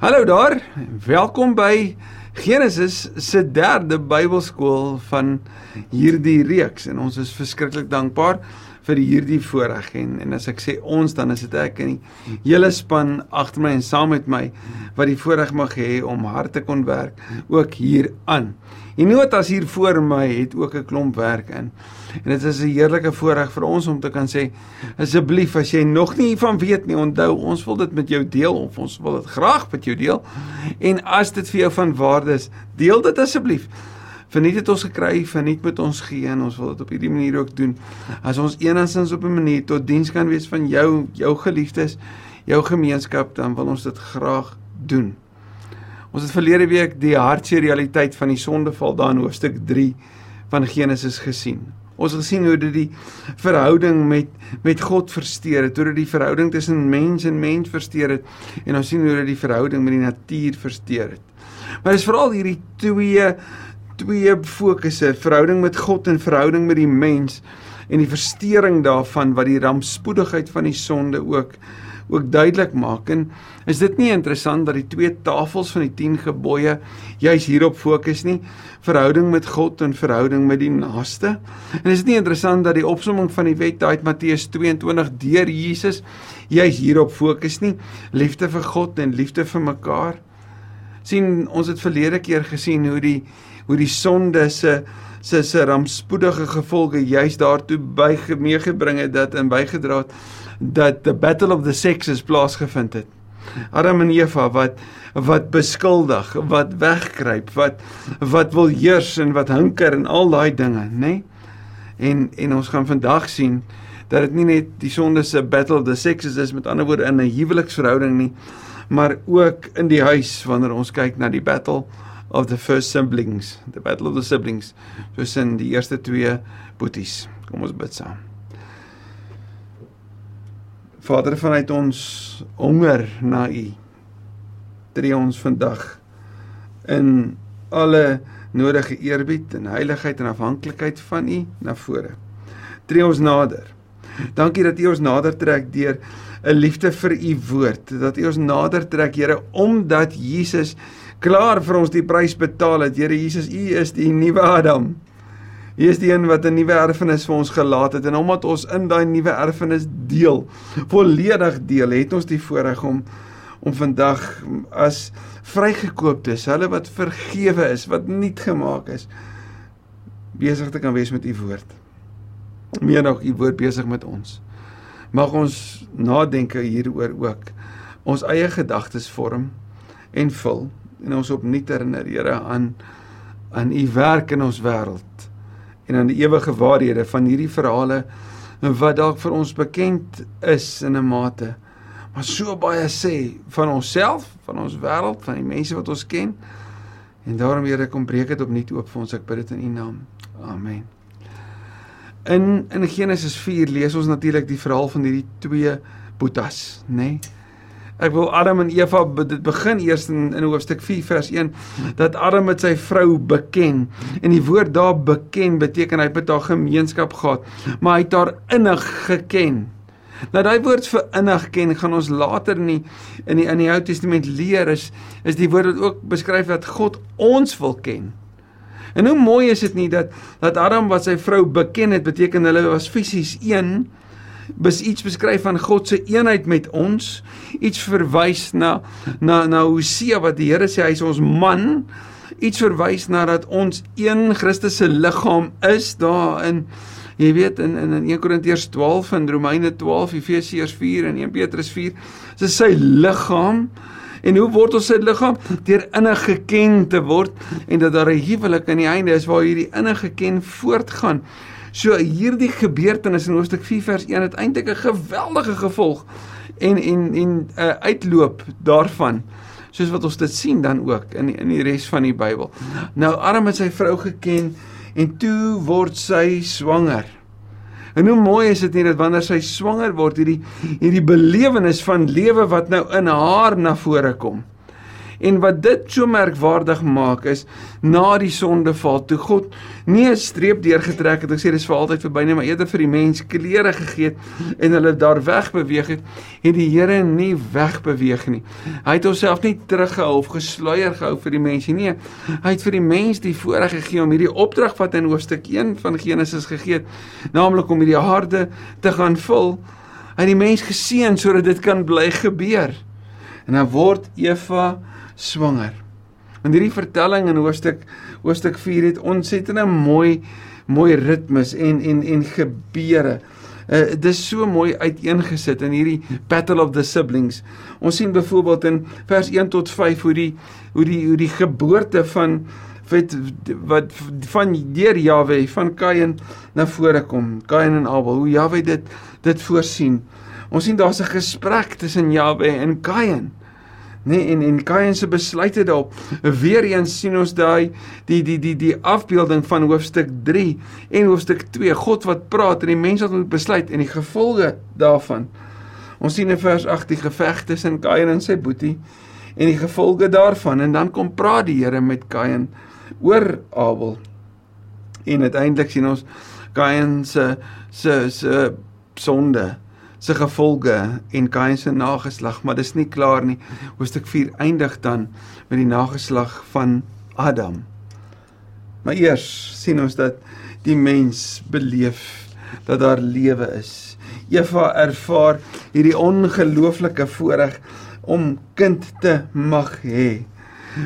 Hallo daar. Welkom by Genesis se derde Bybelskool van hierdie reeks en ons is verskriklik dankbaar vir hierdie voorreg en en as ek sê ons dan is dit ek en die hele span agter my en saam met my wat die voorreg mag hê om hard te kon werk ook hier aan. Die notas hier voor my het ook 'n klomp werk in. En dit is 'n heerlike voorreg vir ons om te kan sê asseblief as jy nog nie hiervan weet nie, onthou ons wil dit met jou deel of ons wil dit graag met jou deel. En as dit vir jou van waarde is, deel dit asseblief verniet het ons gekry, verniet moet ons gee en ons wil dit op hierdie manier ook doen. As ons enigstens op 'n manier tot diens kan wees van jou, jou geliefdes, jou gemeenskap, dan wil ons dit graag doen. Ons het verlede week die hartseer realiteit van die sondeval daar in hoofstuk 3 van Genesis gesien. Ons het gesien hoe dit die verhouding met met God versteur het, hoe dit die verhouding tussen mens en mens versteur het en ons sien hoe dit die verhouding met die natuur versteur het. Maar dis veral hierdie twee twee fokusse, verhouding met God en verhouding met die mens en die verstoring daarvan wat die rampspoedigheid van die sonde ook ook duidelik maak. En is dit nie interessant dat die twee tafels van die 10 gebooie juis hierop fokus nie? Verhouding met God en verhouding met die naaste. En is dit nie interessant dat die opsomming van die wet daai Matteus 22 deur Jesus juis hierop fokus nie? Liefde vir God en liefde vir mekaar. Sien ons het verlede keer gesien hoe die hoe die sonde se se se rampspoedige gevolge juis daartoe by meegebring het dat en bygedra het dat the battle of the sexes plaasgevind het. Adam en Eva wat wat beskuldig, wat wegkruip, wat wat wil heers en wat hinker en al daai dinge, nê? Nee? En en ons gaan vandag sien dat dit nie net die sonde se battle of the sexes is met ander woorde in 'n huweliksverhouding nie, maar ook in die huis wanneer ons kyk na die battle of the first siblings, the battle of the siblings, tussen die eerste twee boeties. Kom ons bid saam. Vader vanuit ons honger na U. Tree ons vandag in alle nodige eerbied en heiligheid en afhanklikheid van U na vore. Tree ons nader. Dankie dat U ons nader trek deur 'n liefde vir U woord, dat U ons nader trek, Here, omdat Jesus klaar vir ons die prys betaal het. Here Jesus, U is die nuwe Adam. U is die een wat 'n nuwe erfenis vir ons gelaat het en omdat ons in daai nuwe erfenis deel, volledig deel, het ons die voorreg om om vandag as vrygekooptes, hulle wat vergewe is, wat nuut gemaak is, besig te kan wees met u woord. Meer nog u woord besig met ons. Mag ons nadenke hieroor ook. Ons eie gedagtes vorm en vul en ons opnuut herinner Here aan aan u werk in ons wêreld en aan die ewige waarhede van hierdie verhale wat dalk vir ons bekend is in 'n mate maar so baie sê van onsself, van ons wêreld, van die mense wat ons ken. En daarom Here kom breek dit opnuut oop vir ons. Ek bid dit in U naam. Amen. In in Genesis 4 lees ons natuurlik die verhaal van hierdie twee boetas, nê? Nee? Ek wil Adam en Eva dit begin eers in in hoofstuk 4 vers 1 dat Adam met sy vrou beken en die woord daar beken beteken hy het haar gemeenskap gehad maar hy het haar innig geken. Nou daai woord vir innig ken gaan ons later nie in die in die Ou Testament leer is is die woord wat ook beskryf dat God ons wil ken. En hoe mooi is dit nie dat dat Adam wat sy vrou beken het beteken hulle was fisies een bes iets beskryf van God se eenheid met ons, iets verwys na na na Hosea wat die Here sê hy is ons man, iets verwys na dat ons een Christus se liggaam is daarin. Jy weet in in in 1 Korintiërs 12 en Romeine 12, Efesiërs 4 en 1 Petrus 4, dis sy liggaam. En hoe word ons sy liggaam? Deur innig geken te word en dat daar 'n huwelik aan die einde is waar hierdie innig geken voortgaan. So hierdie gebeurtenis in hoofstuk 4 vers 1 het eintlik 'n geweldige gevolg en en en 'n uh, uitloop daarvan soos wat ons dit sien dan ook in in die res van die Bybel. Nou Adam het sy vrou geken en toe word sy swanger. En hoe mooi is dit nie dat wanneer sy swanger word hierdie hierdie belewenis van lewe wat nou in haar na vore kom. En wat dit so merkwaardig maak is na die sondeval toe God nie 'n streep deurgetrek het en gesê dis vir altyd verby nie, maar eerder vir die mens klere gegee het en hulle daar weg beweeg het, het die Here nie wegbeweeg nie. Hy het homself nie teruggehou of gesluier gehou vir die mense nie. Hy het vir die mens die voorreg gegee om hierdie opdrag wat in hoofstuk 1 van Genesis gegee het, naamlik om hierdie aarde te gaan vul. Het die mens geseën sodat dit kan bly gebeur. En dan word Eva swanger. In hierdie vertelling in hoofstuk hoofstuk 4 het ontsettend 'n mooi mooi ritmes en en en gebeure. Uh, dit is so mooi uiteengesit in hierdie Battle of the Siblings. Ons sien byvoorbeeld in vers 1 tot 5 hoe die hoe die hoe die geboorte van wat wat van deur Jawe van Kain na vore kom. Kain en Abel. Hoe Jawe dit dit voorsien. Ons sien daar's 'n gesprek tussen Jawe en Kain nee en en Kain se besluite daarop. Weer eens sien ons daai die die die die afbeelding van hoofstuk 3 en hoofstuk 2. God wat praat en die mens wat moet besluit en die gevolge daarvan. Ons sien in vers 8 die geveg tussen Kain en sy boetie en die gevolge daarvan en dan kom praat die Here met Kain oor Abel. En uiteindelik sien ons Kain se se se sonde se gevolge en Kain se nageslag, maar dis nie klaar nie. Hoofstuk 4 eindig dan met die nageslag van Adam. Maar eers sien ons dat die mens beleef dat daar lewe is. Eva ervaar hierdie ongelooflike voorreg om kind te mag hê.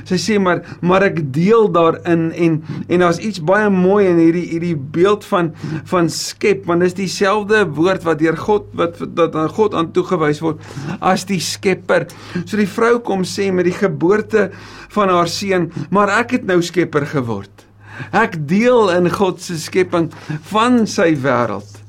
Sy sê maar maar ek deel daarin en en daar's iets baie mooi in hierdie hierdie beeld van van skep want dis dieselfde woord wat deur God wat dat aan God aan toegewys word as die skepper. So die vrou kom sê met die geboorte van haar seun, maar ek het nou skepper geword. Ek deel in God se skepping van sy wêreld.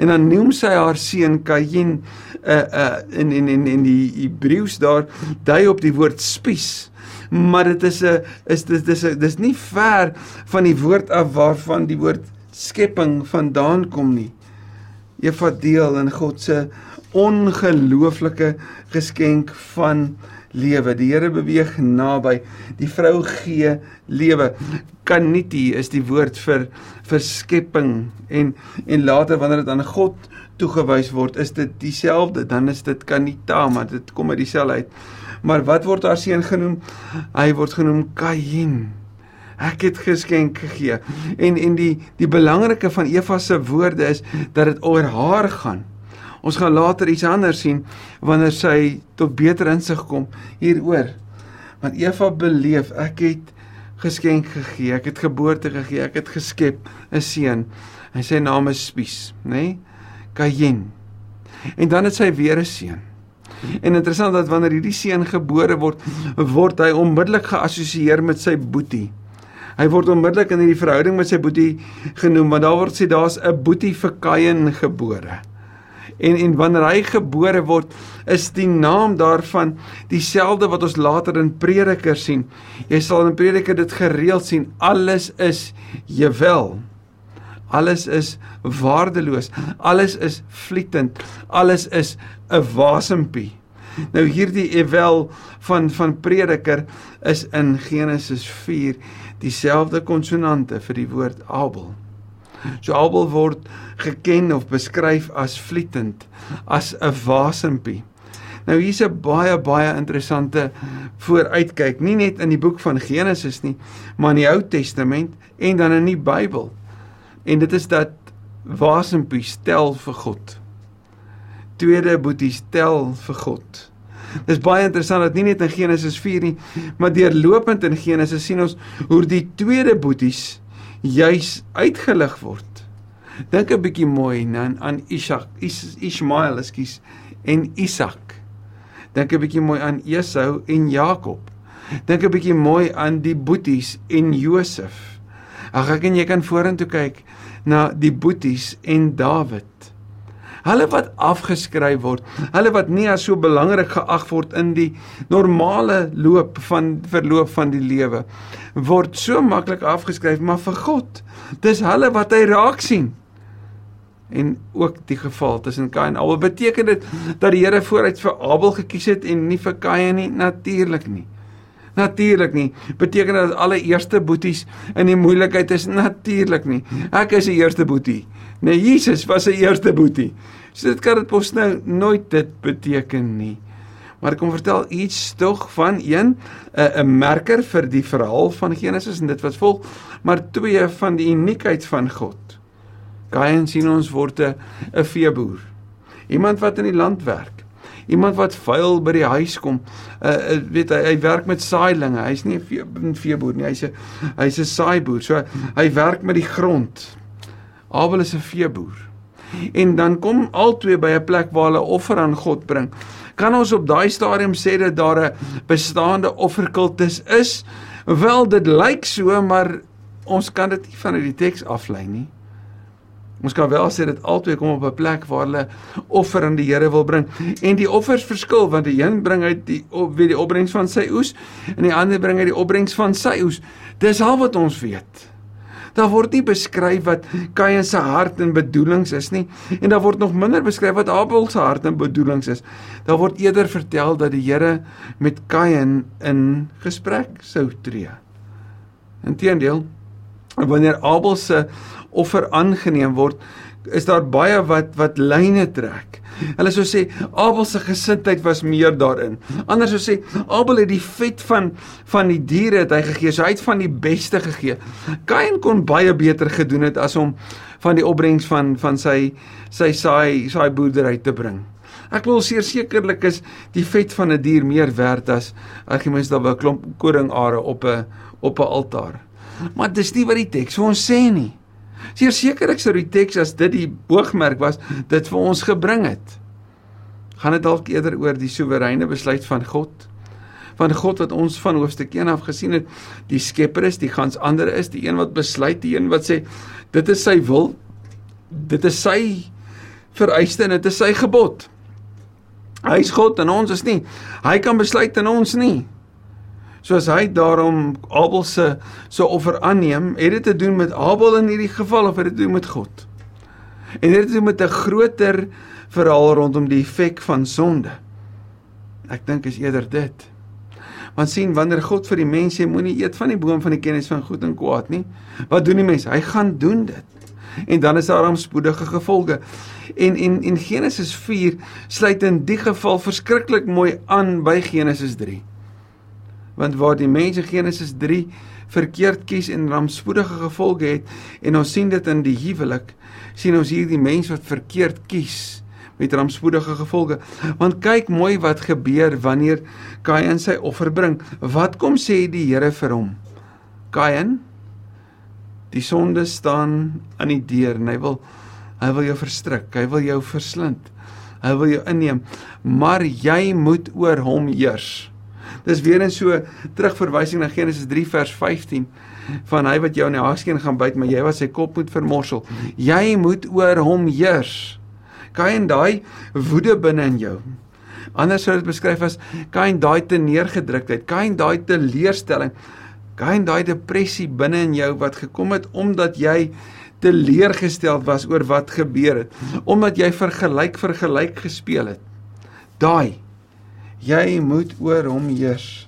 En dan noem sy haar seun Kain uh uh in in in in die Hebreëus daar dui op die woord spies maar dit is 'n is dit is 'n dis nie ver van die woord af waarvan die woord skepping vandaan kom nie. Eva deel in God se ongelooflike geskenk van lewe. Die Here beweeg naby. Die vrou gee lewe. Kaniti is die woord vir vir skepping en en later wanneer dit aan God toegewys word, is dit dieselfde. Dan is dit kanita, maar dit kom uit dieselfde uit. Maar wat word haar seun genoem? Hy word genoem Kain. Ek het geskenk gegee. En en die die belangrike van Eva se woorde is dat dit oor haar gaan. Ons gaan later iets anders sien wanneer sy tot beter insig kom hieroor. Want Eva beleef ek het geskenk gegee, ek het geboorte gegee, ek het geskep 'n seun. En sy naam is Spies, nê? Nee? Kain. En dan het sy weer 'n seun. En interessant dat wanneer hierdie seun gebore word, word hy onmiddellik geassosieer met sy boetie. Hy word onmiddellik in hierdie verhouding met sy boetie genoem, want daar word sê daar's 'n boetie vir Kain gebore. En en wanneer hy gebore word, is die naam daarvan dieselfde wat ons later in Prediker sien. Jy sal in Prediker dit gereeld sien. Alles is Jewel. Alles is waardeloos. Alles is vlietend. Alles is 'n wasempie. Nou hierdie evel van van Prediker is in Genesis 4 dieselfde konsonante vir die woord Abel. So Abel word geken of beskryf as vlietend, as 'n wasempie. Nou hier's 'n baie baie interessante vooruitkyk, nie net in die boek van Genesis nie, maar in die Ou Testament en dan in die Bybel en dit is dat wasempie stel vir God. Tweede boetie stel vir God. Dis baie interessant dat nie net in Genesis 4 nie, maar deurlopend in Genesis sien ons hoe die tweede boeties juis uitgelig word. Dink 'n bietjie mooi aan aan Isak, Is, Ismael, ekskuus, en Isak. Dink 'n bietjie mooi aan Esau en Jakob. Dink 'n bietjie mooi aan die boeties en Josef. Ag ek en jy kan vorentoe kyk na die boeties en Dawid. Hulle wat afgeskryf word, hulle wat nie as so belangrik geag word in die normale loop van verloop van die lewe, word so maklik afgeskryf, maar vir God, dis hulle wat hy raak sien. En ook die geval tussen Kain en Abel beteken dit dat die Here vooruit vir Abel gekies het en nie vir Kain nie natuurlik nie. Natuurlik nie. Beteken dat alle eerste boeties in die moeilikheid is? Natuurlik nie. Ek is die eerste boetie. Nee, Jesus was sy eerste boetie. So dit kan dit mos nou nooit dit beteken nie. Maar kom vertel iets tog van een 'n 'n merker vir die verhaal van Genesis en dit wat volg, maar twee van die uniekheid van God. Kain sien ons word 'n veeboer. Iemand wat in die land werk. Iemand wat vuil by die huis kom. Uh, weet hy hy werk met saailinge. Hy's nie 'n vee, veeboer nie. Hy's 'n hy's 'n saaiboer. So hy werk met die grond. Abel is 'n veeboer. En dan kom albei by 'n plek waar hulle offer aan God bring. Kan ons op daai stadium sê dat daar 'n bestaande offerkultus is? Wel, dit lyk so, maar ons kan dit nie van uit die teks aflei nie. Ons kan wel sê dit albei kom op 'n plek waar hulle offer aan die Here wil bring. En die offers verskil want die een bring uit die op wie die opbrengs van sy oes en die ander bring uit die opbrengs van sy oes. Dis al wat ons weet. Daar word nie beskryf wat Kain se hart en bedoelings is nie en daar word nog minder beskryf wat Abel se hart en bedoelings is. Daar word eerder vertel dat die Here met Kain in gesprek sou tree. Inteendeel, wanneer Abel se offer aangeneem word, is daar baie wat wat lyne trek. Hulle sou sê Abel se gesindheid was meer daarin. Anders sou sê Abel het die vet van van die diere het hy gegee. So hy het van die beste gegee. Kain kon baie beter gedoen het as om van die opbrengs van van sy sy saai saai boerdery te bring. Ek wil seker sekerlik is die vet van 'n die dier meer werd as jy mens daar 'n klomp koringare op 'n op 'n altaar. Maar dis nie wat die teks vir ons sê nie. Seer sekerlik sou die teks as dit die oogmerk was, dit vir ons gebring het. Gaan dit dalk eerder oor die soewereine besluit van God? Van God wat ons van hoofstuk 1 af gesien het, die Skepper is, die gans ander is, die een wat besluit, die een wat sê dit is sy wil. Dit is sy vereiste en dit is sy gebod. Hy is God en ons is nie. Hy kan besluit en ons nie. Soos hy daarom Abel se se offer aanneem, het dit te doen met Abel in hierdie geval of het dit te doen met God? En het dit te doen met 'n groter verhaal rondom die effek van sonde? Ek dink is eerder dit. Want sien wanneer God vir die mens sê moenie eet van die boom van die kennis van goed en kwaad nie, wat doen die mens? Hy gaan doen dit. En dan is daar rampspoedige gevolge. En en en Genesis 4 sluit in die geval verskriklik mooi aan by Genesis 3 want waar die mense Genesis 3 verkeerd kies en rampspoedige gevolge het en ons sien dit in die huwelik sien ons hier die mens wat verkeerd kies met rampspoedige gevolge. Want kyk mooi wat gebeur wanneer Kain sy offer bring. Wat kom sê die Here vir hom? Kain die sonde staan aan die deur en hy wil hy wil jou verstrik hy wil jou verslind hy wil jou inneem. Maar jy moet oor hom heers Dis weer 'n so terugverwysing na Genesis 3 vers 15 van hy wat jou in die haakskeen gaan byt, maar jy wat sy kop moet vermorsel. Jy moet oor hom heers. Kain daai woede binne in jou. Anders sou dit beskryf as kain daai te neergedruktheid, kain daai te leerstelling, kain daai depressie binne in jou wat gekom het omdat jy teleurgesteld was oor wat gebeur het, omdat jy vergelyk vergelyk gespeel het. Daai jy moet oor hom heers.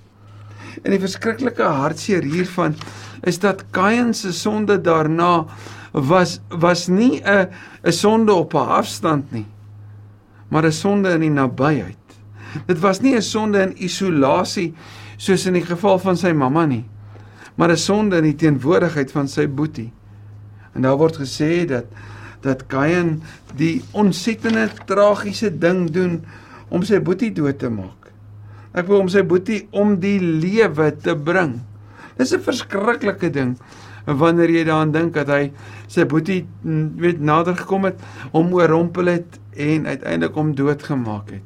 En die verskriklike hartseer hiervan is dat Kain se sonde daarna was was nie 'n 'n sonde op 'n afstand nie, maar 'n sonde in die nabyheid. Dit was nie 'n sonde in isolasie soos in die geval van sy mamma nie, maar 'n sonde in die teenwoordigheid van sy boetie. En daar word gesê dat dat Kain die ontsettende tragiese ding doen om sy boetie dood te maak. Ek wou hom sy boetie om die lewe te bring. Dis 'n verskriklike ding wanneer jy daaraan dink dat hy sy boetie weet nader gekom het, hom oorrompel het en uiteindelik hom doodgemaak het.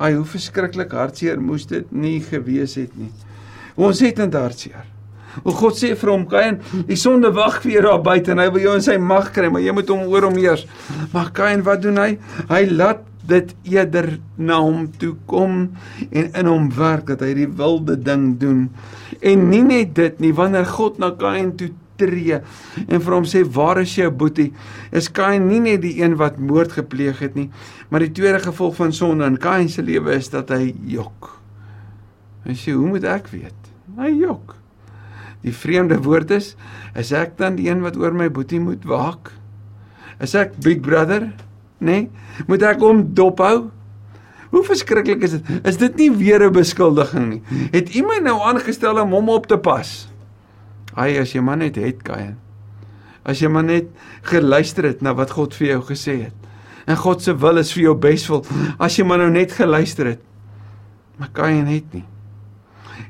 Ai, hoe verskriklik hartseer moes dit nie gewees het nie. Ons het in hartseer. O God sê vir hom, Kain, die sonde wag vir jou daar buite en hy wil jou in sy mag kry, maar jy moet hom oor hom heers. Maar Kain, wat doen hy? Hy laat dit eerder na hom toe kom en in hom werk dat hy die wilde ding doen. En nie net dit nie, wanneer God na Kain toe tree en vir hom sê waar is jou boetie? Is Kain nie net die een wat moord gepleeg het nie, maar die tweede gevolg van sonde in Kain se lewe is dat hy jok. Hy sê, "Hoe moet ek weet?" Hy jok. Die vreemde woord is, is ek dan die een wat oor my boetie moet waak? Is ek big brother? Nee, moet ek hom dophou? Hoe verskriklik is dit? Is dit nie weer 'n beskuldiging nie? Het iemand nou aangestel om hom op te pas? Ai, as jy maar net het, Kain. As jy maar net geluister het na wat God vir jou gesê het. En God se wil is vir jou beswil. As jy maar nou net geluister het. Maar Kain het nie.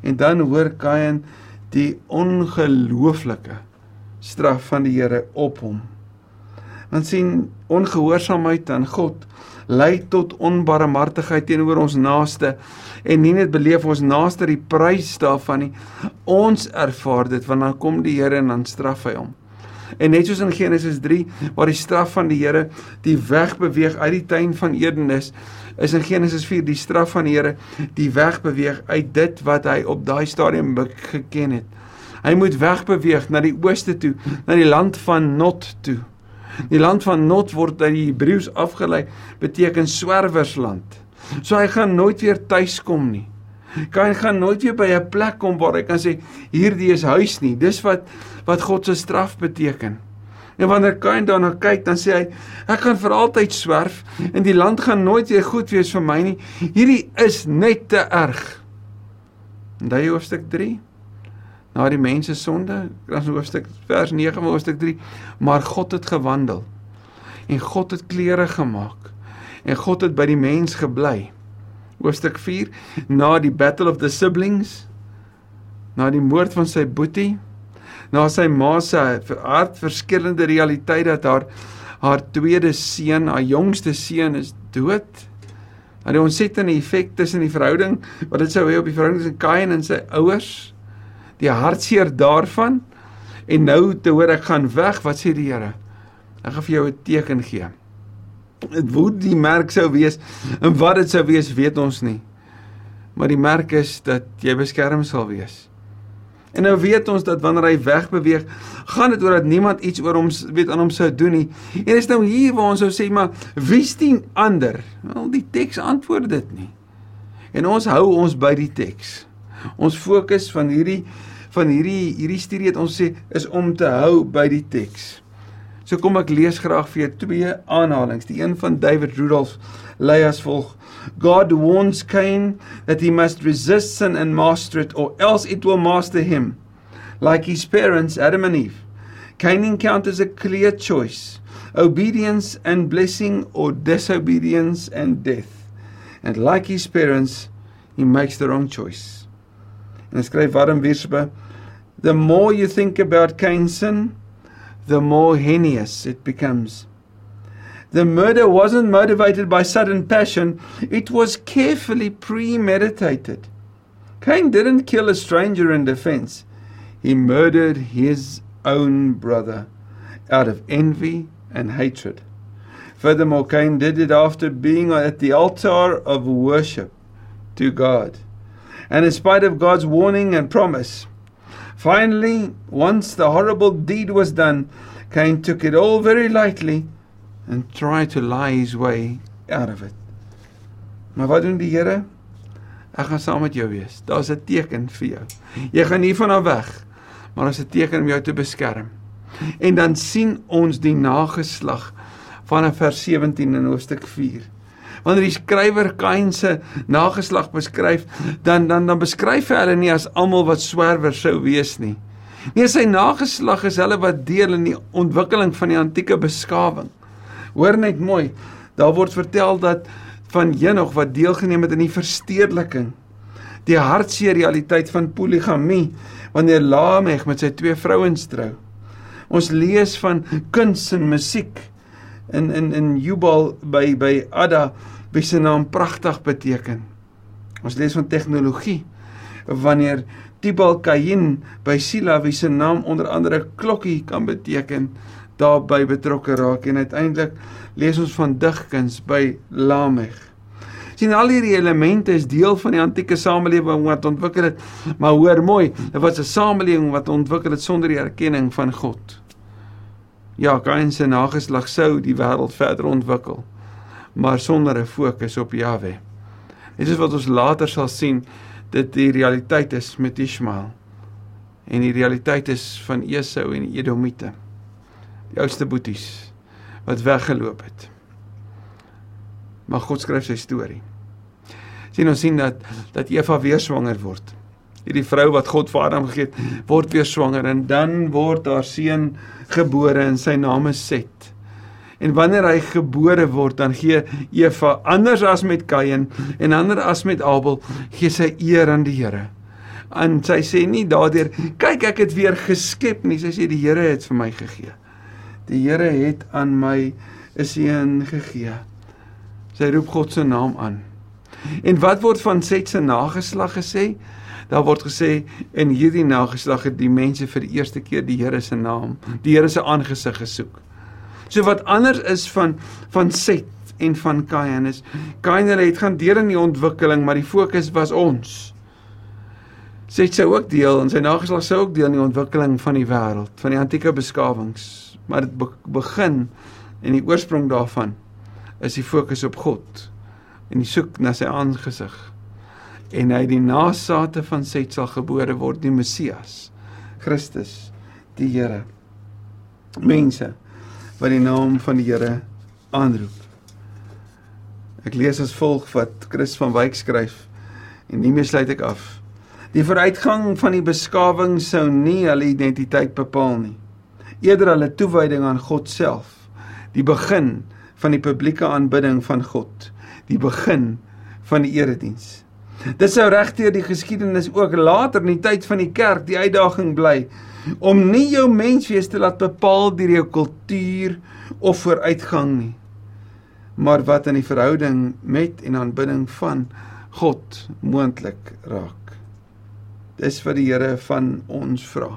En dan hoor Kain die ongelooflike straf van die Here op hom. Want sien ongehoorsaamheid aan God lei tot onbarmhartigheid teenoor ons naaste en nie net beleef ons naaste die prys daarvan nie. Ons ervaar dit want dan kom die Here en dan straf hy hom. En net soos in Genesis 3 waar die straf van die Here die weg beweeg uit die tuin van Eden is is in Genesis 4 die straf van die Here die weg beweeg uit dit wat hy op daai stadium geken het. Hy moet wegbeweeg na die ooste toe na die land van Not toe Die land van Not word uit die Hebreëus afgelei beteken swerwersland. So hy gaan nooit weer tuis kom nie. Kan gaan nooit weer by 'n plek kom waar hy kan sê hierdie is huis nie. Dis wat wat God se straf beteken. En wanneer Kain daarna kyk, dan sê hy ek gaan vir altyd swerf en die land gaan nooit weer goed wees vir my nie. Hierdie is net te erg. Daai hoofstuk 3 na die mense sonde, dan hoofstuk vers 9 van hoofstuk 3, maar God het gewandel. En God het klere gemaak. En God het by die mens gebly. Hoofstuk 4, na die battle of the siblings, na die moord van sy boetie, na sy ma se hartverskillende realiteit dat haar haar tweede seun, haar jongste seun is dood. Die ontsettende effek tussen die verhouding wat dit sou hê op die verhouding tussen Kain en sy ouers die hartseer daarvan en nou te hoor ek gaan weg, wat sê die Here? Ek gaan vir jou 'n teken gee. Dit wou die merk sou wees en wat dit sou wees, weet ons nie. Maar die merk is dat jy beskerm sal wees. En nou weet ons dat wanneer hy wegbeweeg, gaan dit oor dat niemand iets oor hom weet aan hom sou doen nie. En is nou hier waar ons sou sê maar wie's die ander? Wel die teks antwoord dit nie. En ons hou ons by die teks. Ons fokus van hierdie van hierdie hierdie studie het ons sê is om te hou by die teks. So kom ek lees graag vir jou twee aanhalinge. Die een van David Rudolph lei as volg: God warns Cain that he must resist sin and master it or else it will master him. Like his parents Adam and Eve, Cain encounters a clear choice: obedience and blessing or disobedience and death. And like his parents, he makes the wrong choice. Hy skryf Warren Wiersbe, the more you think about Cain's sin, the more heinous it becomes. The murder wasn't motivated by sudden passion, it was carefully premeditated. Cain didn't kill a stranger in defense. He murdered his own brother out of envy and hatred. Furthermore, Cain did it after being at the altar of worship to God. And in spite of God's warning and promise. Finally, once the horrible deed was done, Cain took it all very lightly and tried to lie his way out of it. Maar wat doen die Here? Ek gaan saam met jou wees. Daar's 'n teken vir jou. Jy gaan nie van af weg, maar daar's 'n teken om jou te beskerm. En dan sien ons die nageslag van vers 17 in hoofstuk 4 wanneer die skrywer Kain se nageslag beskryf, dan dan dan beskryf hy hulle nie as almal wat swerwers sou wees nie. Nee, sy nageslag is hulle wat deel in die ontwikkeling van die antieke beskawing. Hoor net mooi, daar word vertel dat van Henog wat deelgeneem het in die verstedeliking, die hartseer realiteit van poligamie wanneer Lameg met sy twee vrouens trou. Ons lees van kuns en musiek in in in Jubal by by Ada wie se naam pragtig beteken. Ons lees van tegnologie wanneer Tibal Kain by Sila wie se naam onder andere klokkie kan beteken daarbey betrokke raak en uiteindelik lees ons van digkuns by Lameg. sien al hierdie elemente is deel van die antieke samelewing wat ontwikkel het maar hoor mooi dit was 'n samelewing wat ontwikkel het sonder die erkenning van God. Ja, Kain se nageslag sou die wêreld verder ontwikkel, maar sonder 'n fokus op Jahwe. Dit is wat ons later sal sien dit die realiteit is met Ismael. En die realiteit is van Esau en die Edomite. Die oudste boeties wat weggeloop het. Maar God skryf sy storie. Sien ons sien dat dat Eva weer swanger word. Hierdie vrou wat God vir Adam gegee het, word weer swanger en dan word haar seun gebore en sy naam is Set. En wanneer hy gebore word, dan gee Eva anders as met Kain en ander as met Abel, gee sy eer aan die Here. En sy sê nie daardeur, kyk ek het weer geskep nie, sy sê die Here het vir my gegee. Die Here het aan my 'n seun gegee. Sy roep God se naam aan. En wat word van Set se nageslag gesê? Daar word gesê in hierdie nageslag het die mense vir die eerste keer die Here se naam, die Here se aangesig gesoek. So wat anders is van van Set en van Kain is Kain het gaan deel in die ontwikkeling, maar die fokus was ons. Set sou ook deel en sy nageslag sou ook deel in die ontwikkeling van die wêreld, van die antieke beskawings, maar dit begin en die oorsprong daarvan is die fokus op God en die soek na sy aangesig. En hy die nageslagte van Set sal gebore word die Messias, Christus, die Here. Mense wat die naam van die Here aanroep. Ek lees as volg wat Chris van Wyk skryf en hiermee sluit ek af. Die vooruitgang van die beskawing sou nie hulle identiteit bepaal nie. Eerder hulle toewyding aan God self, die begin van die publieke aanbidding van God die begin van die erediens. Dit sou regdeur die geskiedenis ook later in die tyd van die kerk die uitdaging bly om nie jou menswees te laat bepaal deur jou kultuur of vooruitgang nie, maar wat in die verhouding met en aanbidding van God moontlik raak. Dis wat die Here van ons vra.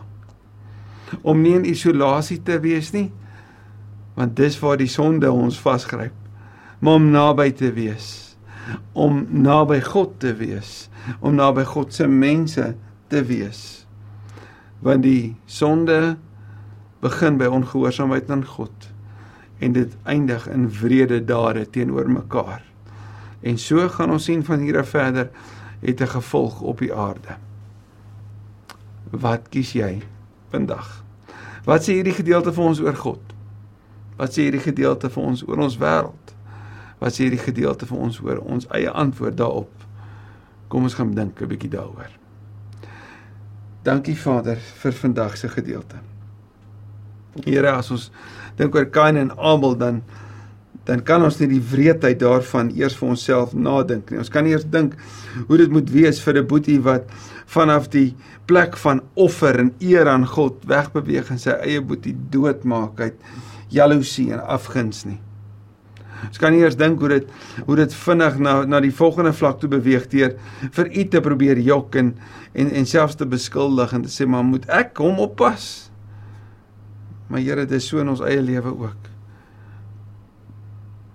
Om nie in isolasie te wees nie, want dis waar die sonde ons vasgryp maar om naby te wees om naby God te wees om naby God se mense te wees. Want die sonde begin by ongehoorsaamheid aan God en dit eindig in wrede dade teenoor mekaar. En so gaan ons sien van hier af verder het 'n gevolg op die aarde. Wat kies jy vandag? Wat sê hierdie gedeelte vir ons oor God wat sê hierdie gedeelte vir ons oor ons wêreld wat sê hierdie gedeelte vir ons oor ons eie antwoord daarop. Kom ons gaan dink 'n bietjie daaroor. Dankie Vader vir vandag se gedeelte. Here, as ons dink oor Kain en Abel dan dan kan ons nie die wreedheid daarvan eers vir onsself nadink nie. Ons kan eers dink hoe dit moet wees vir 'n boetie wat vanaf die plek van offer en eer aan God wegbeweeg en sy eie boetie doodmaak uit jaloesie en afguns nie. Ons kan nie eers dink hoe dit hoe dit vinnig na na die volgende vlak toe beweeg deur vir u te probeer jok en en en selfs te beskuldig en te sê maar moet ek hom oppas. Maar Here, dit is so in ons eie lewe ook.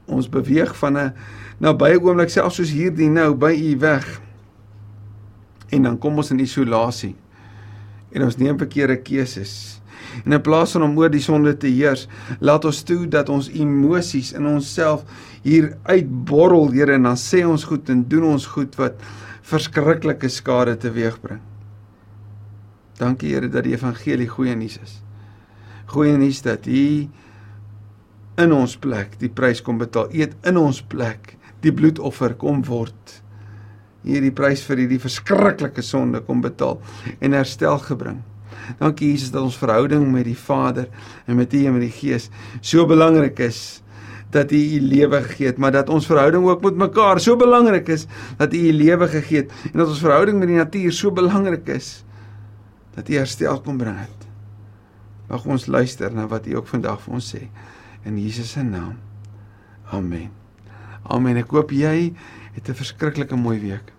Ons beweeg van 'n nabye oomblik selfs soos hierdie nou by u weg. En dan kom ons in isolasie. En ons neem verkeerde keuses. En in plaas van om oor die sonde te heers, laat ons toe dat ons emosies in onsself hier uitborrel, Here, en dan sê ons goed en doen ons goed wat verskriklike skade teweegbring. Dankie Here dat die evangelie goeie nuus is. Goeie nuus dat U in ons plek die prys kom betaal. U het in ons plek die bloedoffer kom word. Hierdie prys vir hierdie verskriklike sonde kom betaal en herstel gebring. Dankie Jesus dat ons verhouding met die Vader en met U en met die Gees so belangrik is dat U U lewe gegee het, maar dat ons verhouding ook met mekaar so belangrik is dat U U lewe gegee het en dat ons verhouding met die natuur so belangrik is dat U herstel kom bring het. Mag ons luister na wat U ook vandag vir ons sê in Jesus se naam. Amen. Amen. Ek hoop jy het 'n verskriklike mooi week.